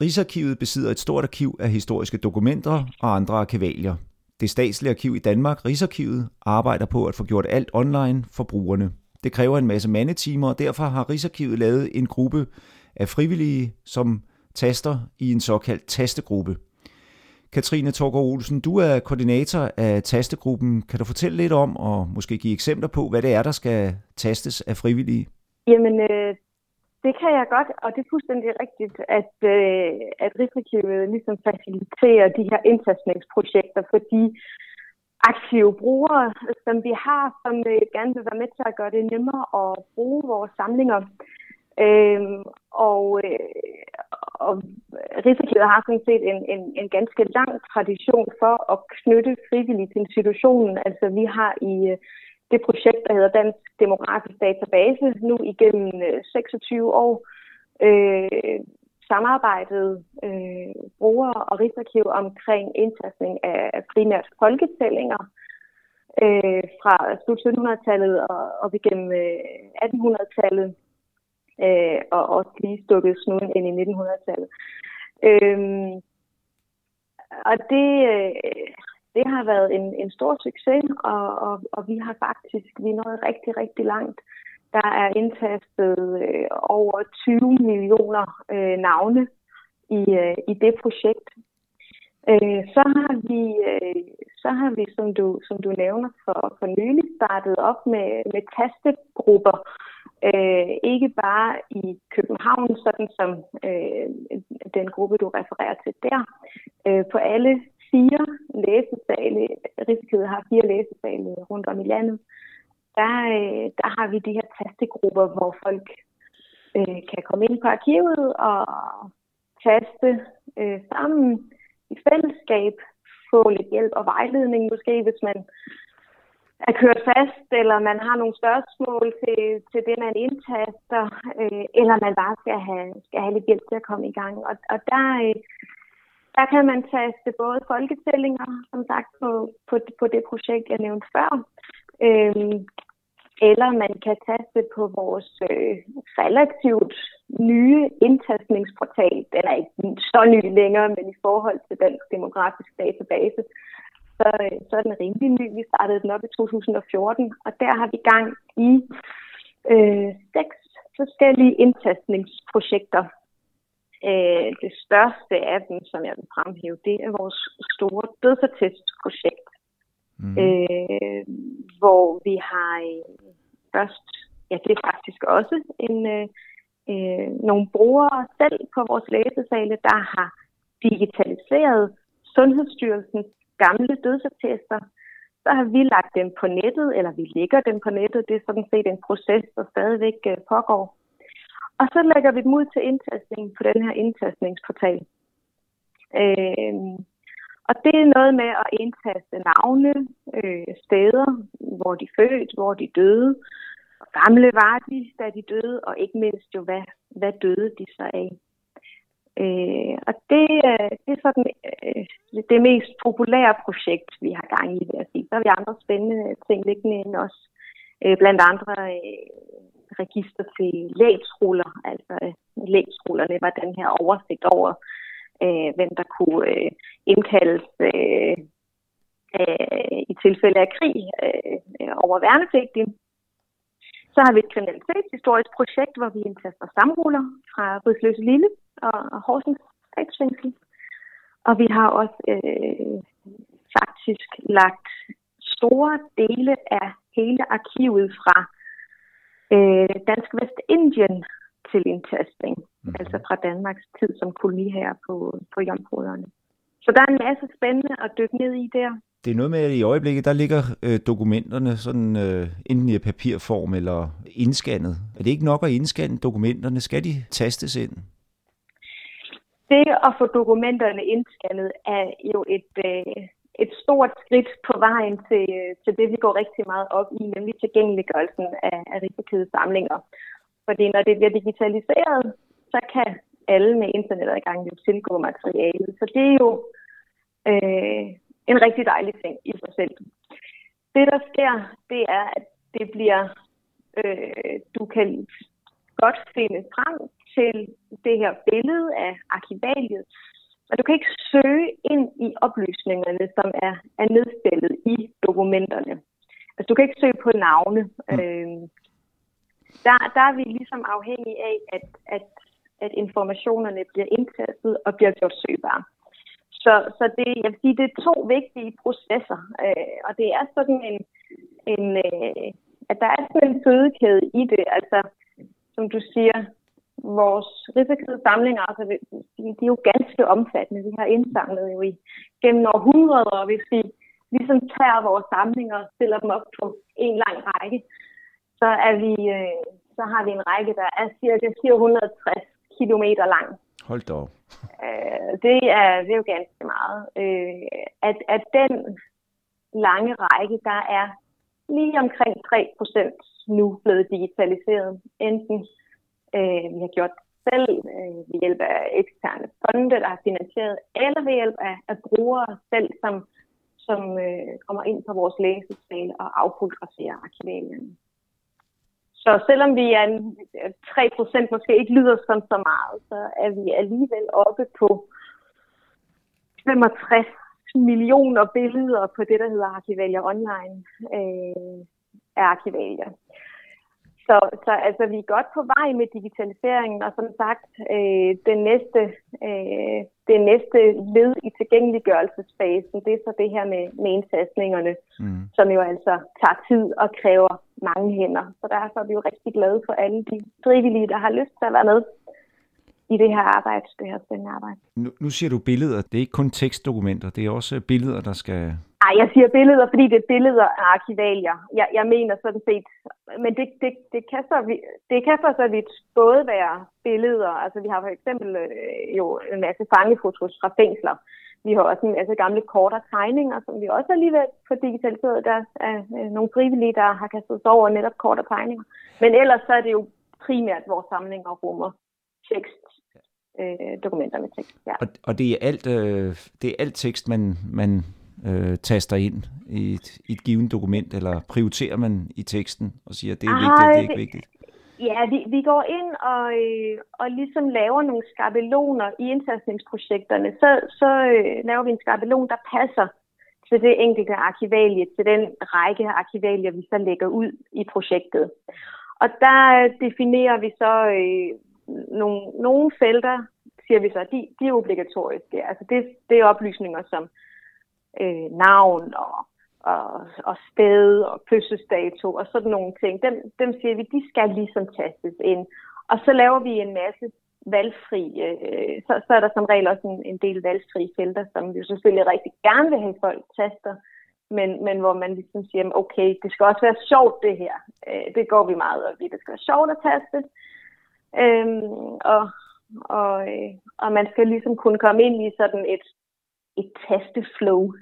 Rigsarkivet besidder et stort arkiv af historiske dokumenter og andre arkivalier. Det statslige arkiv i Danmark, Rigsarkivet, arbejder på at få gjort alt online for brugerne. Det kræver en masse mandetimer, og derfor har Rigsarkivet lavet en gruppe af frivillige, som taster i en såkaldt tastegruppe. Katrine Torgård Olsen, du er koordinator af tastegruppen. Kan du fortælle lidt om, og måske give eksempler på, hvad det er, der skal tastes af frivillige? Jamen, øh, det kan jeg godt, og det er fuldstændig rigtigt, at, øh, at Rigsarkivet ligesom faciliterer de her indtastningsprojekter for de aktive brugere, som vi har, som øh, gerne vil være med til at gøre det nemmere at bruge vores samlinger. Øhm, og, øh, og Rigsarkivet har sådan set en, en, en ganske lang tradition for at knytte frivilligt til institutionen. Altså vi har i øh, det projekt, der hedder Dansk Demografisk Database, nu igennem øh, 26 år øh, samarbejdet øh, brugere og Rigsarkiv omkring indtastning af primært folketællinger øh, fra slut 1700-tallet og op igennem øh, 1800-tallet øh, og også lige stukket snuden ind i 1900-tallet. Øh, og det, øh, det har været en, en stor succes, og, og, og vi har faktisk vi er nået rigtig, rigtig langt. Der er indtastet øh, over 20 millioner øh, navne i, øh, i det projekt. Øh, så har vi, øh, så har vi som, du, som du nævner, for, for nylig startet op med, med tastegrupper. Øh, ikke bare i København, sådan som øh, den gruppe, du refererer til der. Øh, på alle fire læsesale, Rigsarkivet har fire læsesale rundt om i landet, der, øh, der har vi de her tastegrupper, hvor folk øh, kan komme ind på arkivet og taste øh, sammen i fællesskab, få lidt hjælp og vejledning måske, hvis man er kørt fast, eller man har nogle spørgsmål til, til det, man indtaster, øh, eller man bare skal have, skal have lidt hjælp til at komme i gang. Og, og der, øh, der kan man taste både folketællinger, som sagt, på, på, på det projekt, jeg nævnte før, øhm, eller man kan taste på vores øh, relativt nye indtastningsportal. Den er ikke så ny længere, men i forhold til Dansk Demografisk Database, så, øh, så er den rimelig ny. Vi startede den op i 2014, og der har vi gang i øh, seks forskellige indtastningsprojekter, Øh, det største af dem, som jeg vil fremhæve, det er vores store dødsattestprojekt, mm. øh, hvor vi har øh, først, ja det er faktisk også en, øh, øh, nogle brugere selv på vores læsesale, der har digitaliseret Sundhedsstyrelsens gamle dødsattester, så har vi lagt dem på nettet, eller vi lægger dem på nettet. Det er sådan set en proces, der stadigvæk øh, pågår. Og så lægger vi dem ud til indtastning på den her indtastningsportal. Øh, og det er noget med at indtaste navne, øh, steder, hvor de født, hvor de døde, hvor gamle var de, da de døde, og ikke mindst jo, hvad, hvad døde de så af. Øh, og det, øh, det er sådan øh, det mest populære projekt, vi har gang i, vil jeg sige. Der har vi andre spændende ting liggende end os. Øh, blandt andre øh, register til lægsruller. Altså øh, lægsrullerne var den her oversigt over, øh, hvem der kunne øh, indkaldes øh, øh, i tilfælde af krig øh, over værnepligtige. Så har vi et kriminalitetshistorisk projekt, hvor vi indtaster samruller fra Rydsløse Lille og Horsens statsfængsel. Og vi har også øh, faktisk lagt store dele af hele arkivet fra øh, Dansk Vestindien til indtastning, mm. altså fra Danmarks tid som koloni her på, på jomfruerne. Så der er en masse spændende at dykke ned i der. Det er noget med, at i øjeblikket, der ligger øh, dokumenterne sådan øh, enten i papirform eller indscannet. Er det ikke nok at indscanne dokumenterne? Skal de tastes ind? Det at få dokumenterne indscannet er jo et, øh, et stort skridt på vejen til, øh, til det, vi går rigtig meget op i, nemlig tilgængeliggørelsen af, af Rigsarkivets samlinger. Fordi når det bliver digitaliseret, så kan alle med internetadgang jo tilgå materialet. Så det er jo øh, en rigtig dejlig ting i sig selv. Det, der sker, det er, at det bliver, øh, du kan godt finde frem til det her billede af arkivaliet, og du kan ikke søge ind i oplysningerne, som er, er nedstillet i dokumenterne. Altså du kan ikke søge på navne. Mm. Øh, der, der er vi ligesom afhængige af, at, at, at informationerne bliver indtastet og bliver gjort søgbare. Så, så det, jeg vil sige, det er to vigtige processer, øh, og det er sådan en, en øh, at der er sådan en fødekæde i det. Altså, som du siger, vores risikede samlinger, altså, de, de er jo ganske omfattende. Vi har indsamlet jo i gennem århundreder, og hvis vi ligesom tager vores samlinger og stiller dem op på en lang række, så er vi, øh, så har vi en række, der er cirka 460 km lang. Hold da op. Øh, det, er, det er jo ganske meget. Øh, at, at den lange række, der er lige omkring 3 procent nu blevet digitaliseret. Enten øh, vi har gjort selv øh, ved hjælp af eksterne fonde, der har finansieret, eller ved hjælp af, af brugere selv, som, som øh, kommer ind på vores læsesal og affotograferer arkivalierne. Så selvom vi er en, øh, 3% måske ikke lyder som så meget, så er vi alligevel oppe på 65 millioner billeder på det, der hedder Arkivalier Online øh, af arkivalier. Så, så altså, vi er godt på vej med digitaliseringen, og som sagt, øh, det, næste, øh, det næste led i tilgængeliggørelsesfasen, det er så det her med, med indtastningerne, mm. som jo altså tager tid og kræver mange hænder. Så derfor er vi jo rigtig glade for alle de frivillige, der har lyst til at være med i det her arbejde, det her spændende arbejde. Nu, nu siger du billeder. Det er ikke kun tekstdokumenter, det er også billeder, der skal... Nej, jeg siger billeder, fordi det er billeder af arkivalier. Jeg, jeg mener sådan set, men det, det, det, kan så, det kan for så vidt både være billeder, altså vi har for eksempel øh, jo en masse fangefotos fra fængsler. Vi har også en masse gamle kort og tegninger, som vi også alligevel får digitaliseret. Der er øh, nogle frivillige, der har kastet sig over netop kort og tegninger. Men ellers så er det jo primært vores samlinger rummer tekst, øh, dokumenter med tekst. Ja. Og, og det er alt, øh, det er alt tekst, man, man øh, taster ind i et, i et givet dokument, eller prioriterer man i teksten og siger, det er Ej, vigtigt, det er ikke vigtigt? Ja, vi, vi går ind og, øh, og ligesom laver nogle skabeloner i indtastningsprojekterne. Så, så øh, laver vi en skabelon, der passer til det enkelte arkivalie, til den række arkivalier, vi så lægger ud i projektet. Og der definerer vi så, øh, nogle, nogle felter, siger vi så, de, de er obligatoriske. Altså det, det er oplysninger som øh, navn og, og, og sted og fødselsdato og sådan nogle ting. Dem, dem siger vi, de skal ligesom tastes ind. Og så laver vi en masse valgfri, øh, så, så er der som regel også en, en del valgfri felter, som vi selvfølgelig rigtig gerne vil have folk taster, men, men hvor man ligesom siger, okay, det skal også være sjovt det her. Øh, det går vi meget op i. Det skal være sjovt at taste. Øhm, og, og, øh, og man skal ligesom kunne komme ind i sådan et, et tasteflow,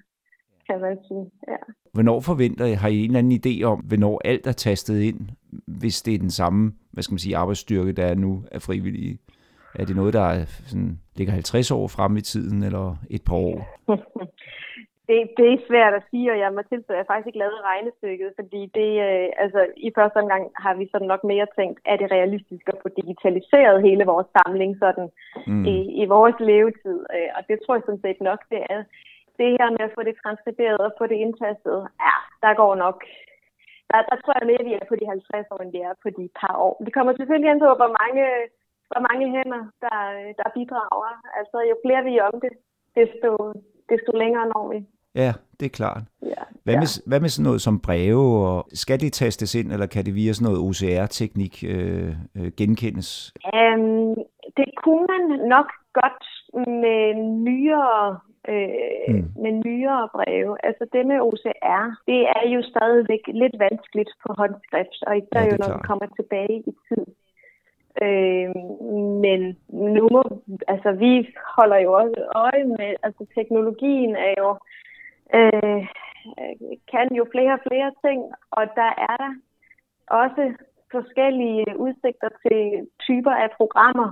kan man sige. Ja. Hvornår forventer I, har I en eller anden idé om, hvornår alt er tastet ind, hvis det er den samme, hvad skal man sige, arbejdsstyrke, der er nu af frivillige? Er det noget, der er sådan, ligger 50 år frem i tiden, eller et par år? det, det er svært at sige, og jeg må tilstå, at jeg faktisk ikke lavet regnestykket, fordi det, øh, altså, i første omgang har vi sådan nok mere tænkt, er det realistisk at få digitaliseret hele vores samling sådan mm. i, i vores levetid, øh, og det tror jeg sådan set nok, det er. Det her med at få det transkriberet og få det indtastet, ja, der går nok der, der tror jeg mere, at vi er på de 50 år, end vi er på de par år. Det kommer selvfølgelig ind på, hvor mange, hvor mange hænder, der, der bidrager. Altså, jo flere vi er om det, desto, desto længere når vi. Ja, det er klart. Ja, hvad, med, ja. hvad med sådan noget som breve? Og skal de tastes ind, eller kan det via sådan noget OCR-teknik øh, øh, genkendes? Um, det kunne man nok godt med nyere øh, mm. med nyere breve. Altså det med OCR, det er jo stadigvæk lidt vanskeligt på håndskrift, og især ja, jo, når vi kommer tilbage i tid. Øh, men nu må, altså vi holder jo også øje med, altså teknologien er jo øh, kan jo flere og flere ting, og der er der også forskellige udsigter til typer af programmer,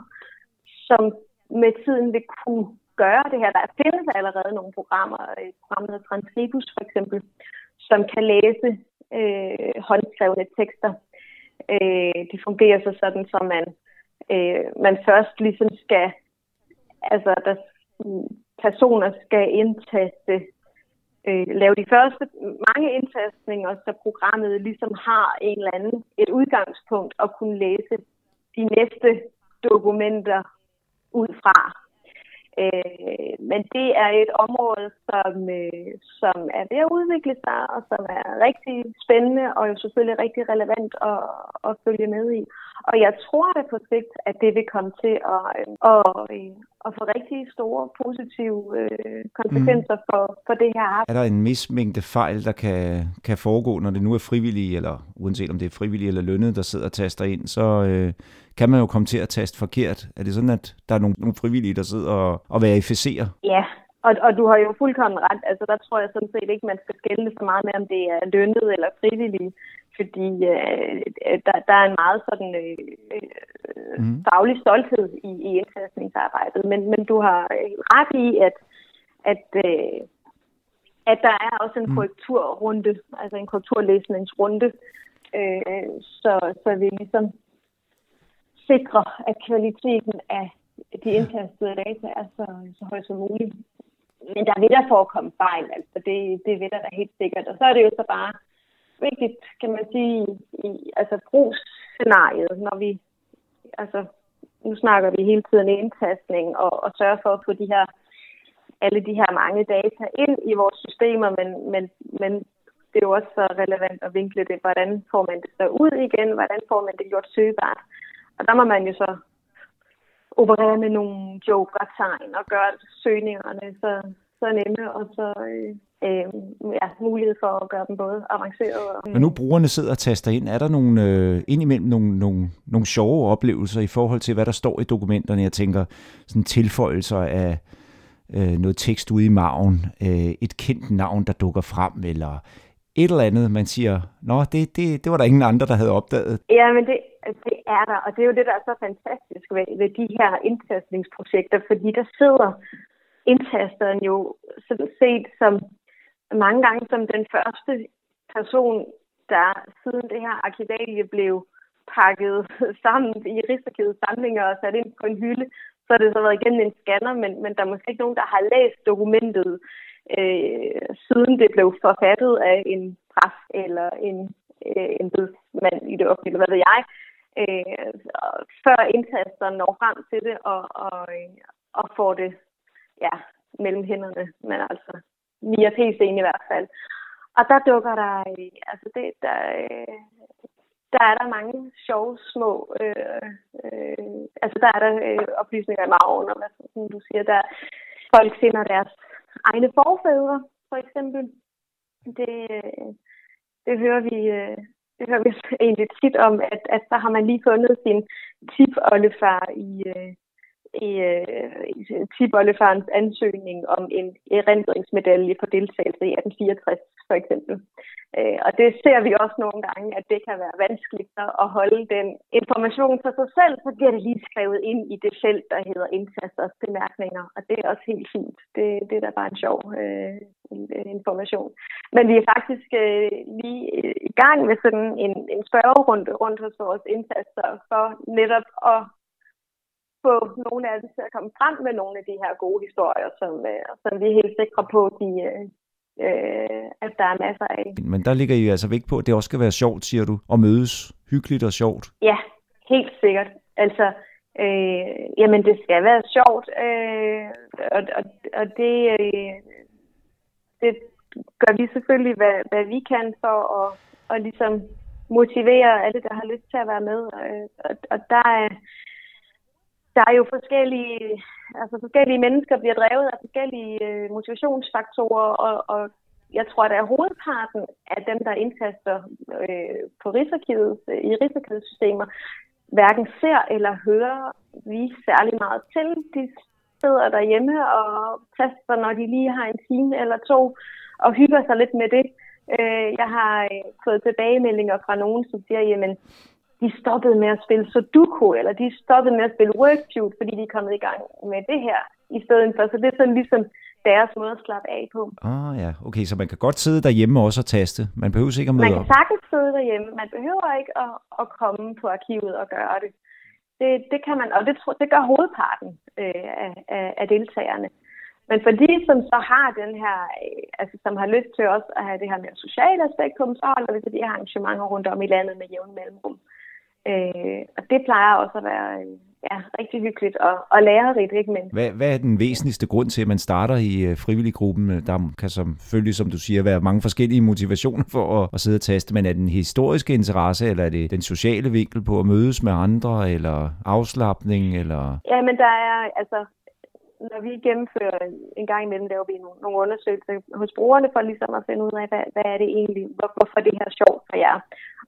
som med tiden vil kunne gøre det her. Der findes allerede nogle programmer, øh, et program, hedder Transkribus for eksempel, som kan læse øh, håndskrevne tekster. Øh, det fungerer så sådan, så man øh, man først ligesom skal, altså der mm, personer skal indtaste, øh, lave de første mange indtastninger, så programmet ligesom har en eller anden, et udgangspunkt at kunne læse de næste dokumenter ud fra. Øh, men det er et område, som, øh, som er ved at udvikle sig, og som er rigtig spændende, og jo selvfølgelig rigtig relevant at, at følge med i. Og jeg tror at på sigt, at det vil komme til at, at, at få rigtig store positive øh, konsekvenser mm. for, for det her arbejde. Er der en vis mængde fejl, der kan, kan foregå, når det nu er frivillige, eller uanset om det er frivillige eller lønnet, der sidder og taster ind, så øh, kan man jo komme til at taste forkert. Er det sådan, at der er nogle, nogle frivillige, der sidder og, og verificerer? Ja, og, og du har jo fuldkommen ret. Altså, der tror jeg sådan set ikke, man skal skælde så meget med, om det er lønnet eller frivillige fordi øh, der, der er en meget sådan øh, mm. faglig stolthed i, i indtastningsarbejdet. Men, men du har ret i, at, at, øh, at der er også en mm. korrekturrunde, altså en korrekturlæsningsrunde, øh, så, så vi ligesom sikrer, at kvaliteten af de indtastede data er så, så høj som muligt. Men der vil der forekomme fejl, altså det, det vil der da helt sikkert. Og så er det jo så bare vigtigt, kan man sige, i altså brugsscenariet, når vi, altså nu snakker vi hele tiden indtastning og, og sørge for at få de her, alle de her mange data ind i vores systemer, men, men, men det er jo også så relevant at vinkle det, hvordan får man det så ud igen, hvordan får man det gjort søgbart. Og der må man jo så operere med nogle joker-tegn og gøre søgningerne så, så nemme og så øh, øh, ja, mulighed for at gøre dem både avanceret og... Når nu brugerne sidder og taster ind, er der nogle, øh, indimellem nogle, nogle, nogle sjove oplevelser i forhold til, hvad der står i dokumenterne? Jeg tænker sådan tilføjelser af øh, noget tekst ude i maven, øh, et kendt navn, der dukker frem, eller et eller andet, man siger, nå, det, det, det var der ingen andre, der havde opdaget. Ja, men det, det er der, og det er jo det, der er så fantastisk ved, ved de her indtastningsprojekter, fordi der sidder indtasteren jo sådan set som mange gange som den første person, der siden det her arkivalie blev pakket sammen i Rigsarkivets samlinger og sat ind på en hylde, så har det så været igennem en scanner, men, men der er måske ikke nogen, der har læst dokumentet, øh, siden det blev forfattet af en præst eller en, øh, en mand i det offentlige, hvad ved jeg, øh, før indtasteren når frem til det og, og, øh, og får det ja, mellem hænderne. Men altså, via PC'en i hvert fald. Og der dukker der, øh, altså det, der, øh, der er der mange sjove små, øh, øh, altså der er der øh, oplysninger i maven, og hvad som du siger, der folk finder deres egne forfædre, for eksempel. Det, øh, det hører vi, det hører vi egentlig tit om, at, at der har man lige fundet sin tip-oldefar i, øh, i, øh, Tibollefarens ansøgning om en erindringsmedalje for deltagelse i 1864 for eksempel. Øh, og det ser vi også nogle gange, at det kan være vanskeligt at holde den information for sig selv, så bliver det lige skrevet ind i det felt, der hedder indtasters bemærkninger, og det er også helt fint. Det, det er da bare en sjov øh, information. Men vi er faktisk øh, lige i gang med sådan en, en spørgerunde rundt hos vores indsatser for netop at få nogle af dem til at komme frem med nogle af de her gode historier, som, øh, som vi er helt sikre på, de, øh, øh, at der er masser af. Men der ligger I altså vægt på, at det også skal være sjovt, siger du, at mødes hyggeligt og sjovt. Ja, helt sikkert. Altså, øh, jamen det skal være sjovt, øh, og, og, og det, øh, det gør vi selvfølgelig, hvad, hvad vi kan for at, at ligesom motivere alle, der har lyst til at være med. Og, og, og der er der er jo forskellige, altså forskellige mennesker bliver drevet af forskellige øh, motivationsfaktorer, og, og jeg tror, at er hovedparten af dem, der indtaster øh, på Rigsarkivet, øh, i Rigsarkivets systemer, hverken ser eller hører vi særlig meget til. De sidder derhjemme og taster, når de lige har en time eller to, og hygger sig lidt med det. Øh, jeg har øh, fået tilbagemeldinger fra nogen, som siger, jamen, de stoppede med at spille Sudoku, eller de stoppede med at spille Wordfeud, fordi de er kommet i gang med det her i stedet for. Så det er sådan ligesom deres måde at slappe af på. Ah ja, okay, så man kan godt sidde derhjemme også og taste. Man behøver ikke at møde Man kan sagtens sidde derhjemme. Man behøver ikke at, at komme på arkivet og gøre det. Det, det kan man, og det, det gør hovedparten øh, af, af, af deltagerne. Men for de, som så har den her, øh, altså som har lyst til også at have det her mere sociale aspekt på dem, så holder vi til de her arrangementer rundt om i landet med jævn mellemrum. Øh, og det plejer også at være øh, ja, rigtig hyggeligt og, og lærerigt, ikke mindst. Hvad, hvad er den væsentligste grund til, at man starter i uh, frivilliggruppen? Der kan selvfølgelig, som du siger, være mange forskellige motivationer for at, at sidde og taste, men er den historiske interesse, eller er det den sociale vinkel på at mødes med andre, eller afslappning, eller... Ja, men der er, altså, når vi gennemfører en gang imellem, laver vi nogle, nogle undersøgelser hos brugerne for ligesom at finde ud af, hvad, hvad er det egentlig, hvor, hvorfor det her sjovt for jer.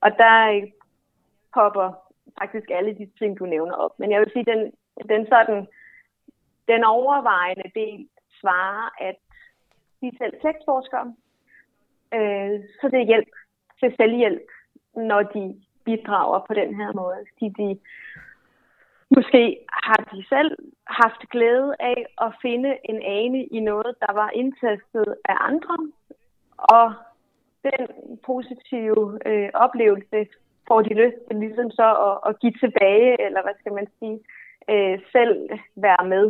Og der popper faktisk alle de ting, du nævner op. Men jeg vil sige, den, den sådan, den overvejende del svarer, at de er selv tekstforskere, øh, så det er hjælp til selvhjælp, når de bidrager på den her måde. Fordi de, måske har de selv haft glæde af at finde en ane i noget, der var indtastet af andre, og den positive øh, oplevelse får de lyst til ligesom så at, at give tilbage, eller hvad skal man sige, øh, selv være med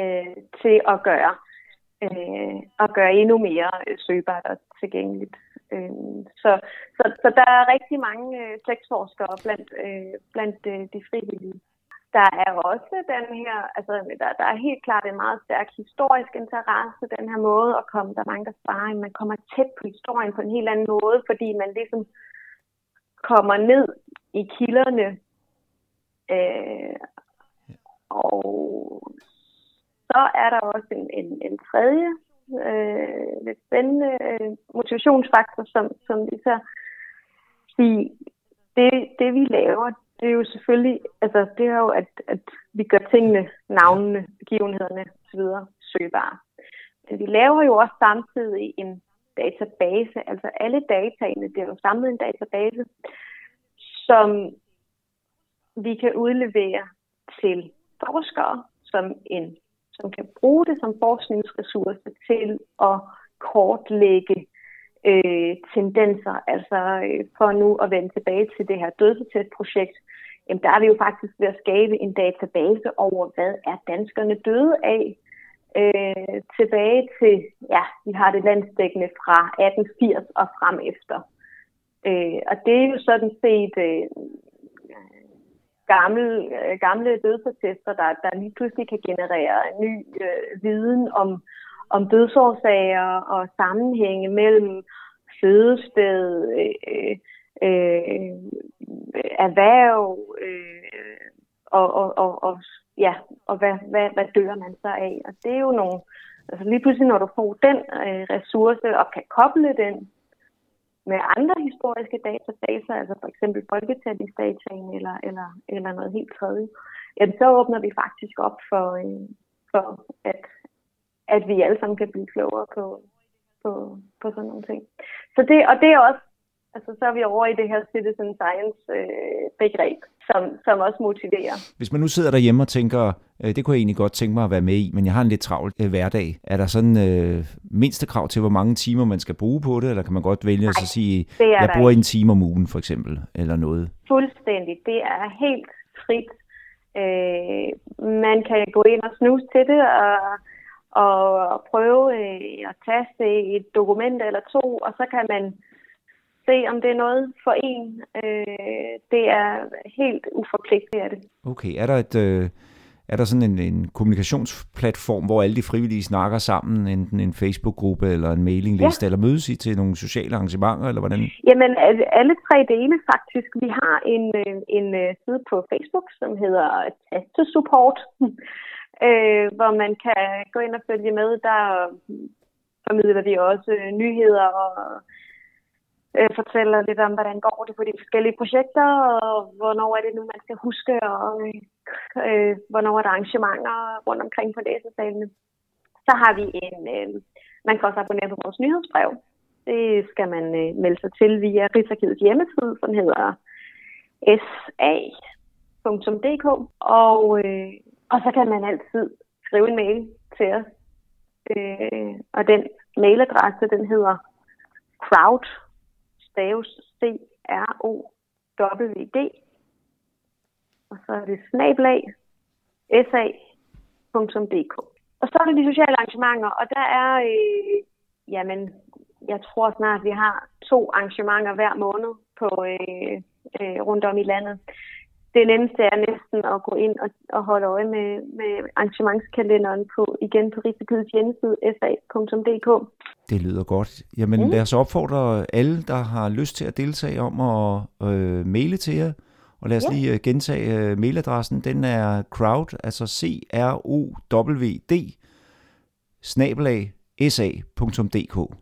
øh, til at gøre, øh, at gøre endnu mere øh, søgbart og tilgængeligt. Øh, så, så, så der er rigtig mange øh, slægtsforskere blandt, øh, blandt øh, de frivillige. Der er også den her, altså der, der er helt klart en meget stærk historisk interesse, den her måde at komme, der er mange, der sparer, man kommer tæt på historien på en helt anden måde, fordi man ligesom kommer ned i kilderne. Øh, og så er der også en, en, en tredje øh, lidt spændende øh, motivationsfaktor, som, som vi så sige, det, det vi laver, det er jo selvfølgelig, altså det er jo, at, at vi gør tingene, navnene, begivenhederne osv. søgbare. Men vi laver jo også samtidig en database, altså alle dataene, det er jo samlet en database, som vi kan udlevere til forskere, som, en, som kan bruge det som forskningsressource til at kortlægge øh, tendenser. Altså øh, for nu at vende tilbage til det her dødsetestprojekt, jamen der er vi jo faktisk ved at skabe en database over, hvad er danskerne døde af øh, tilbage til, ja, vi har det landsdækkende fra 1880 og frem efter. Øh, og det er jo sådan set øh, gamle, øh, gamle dødsattester, der, der lige pludselig kan generere ny øh, viden om, om dødsårsager og sammenhænge mellem fødested, øh, øh, erhverv øh, og, og, og, og ja, og hvad, hvad, hvad dør man så af? Og det er jo nogle, altså lige pludselig når du får den øh, ressource og kan koble den med andre historiske databaser, altså for eksempel folketællingsdataen eller, eller, eller noget helt tredje, jamen så åbner vi faktisk op for, øh, for at, at vi alle sammen kan blive klogere på, på, på sådan nogle ting. Så det, og det er også Altså, så er vi over i det her citizen science øh, som, som også motiverer. Hvis man nu sidder derhjemme og tænker, øh, det kunne jeg egentlig godt tænke mig at være med i, men jeg har en lidt travl øh, hverdag. Er der sådan øh, mindste krav til, hvor mange timer man skal bruge på det, eller kan man godt vælge Nej, at sige, jeg bruger ikke. en time om ugen for eksempel, eller noget? Fuldstændig. Det er helt frit. Øh, man kan gå ind og snuse til det, og og prøve øh, at taste et dokument eller to, og så kan man se, om det er noget for en. Øh, det er helt uforpligtet af det. Okay, er der et... Øh er der sådan en, en kommunikationsplatform, hvor alle de frivillige snakker sammen, enten en Facebook-gruppe eller en mailingliste, ja. eller mødes I til nogle sociale arrangementer, eller hvordan? Jamen, alle tre dele faktisk. Vi har en, øh, en øh, side på Facebook, som hedder Tastesupport, øh, hvor man kan gå ind og følge med. Der formidler vi også nyheder og øh, fortæller lidt om, hvordan går det på de forskellige projekter, og hvornår er det nu, man skal huske, og øh, hvornår er der arrangementer rundt omkring på læsesalene. Så har vi en, øh, man kan også abonnere på vores nyhedsbrev. Det skal man øh, melde sig til via Rigsarkivets hjemmeside, som hedder sa.dk, og, øh, og så kan man altid skrive en mail til os. Øh, og den mailadresse, den hedder crowd staves C-R-O-W-D. og så er det snablag sa.dk. Og så er det de sociale arrangementer, og der er, øh, jamen, jeg tror snart, vi har to arrangementer hver måned på øh, øh, rundt om i landet. Det nemmeste er næsten at gå ind og, og holde øje med, med arrangementskalenderen på, igen på Rigsarkivets hjemmeside, sa.dk. Det lyder godt. Jamen mm. lad os opfordre alle, der har lyst til at deltage om at øh, maile til jer. Og lad os ja. lige uh, gentage uh, mailadressen. Den er crowd, altså C-R-O-W-D, snabelag sa.dk.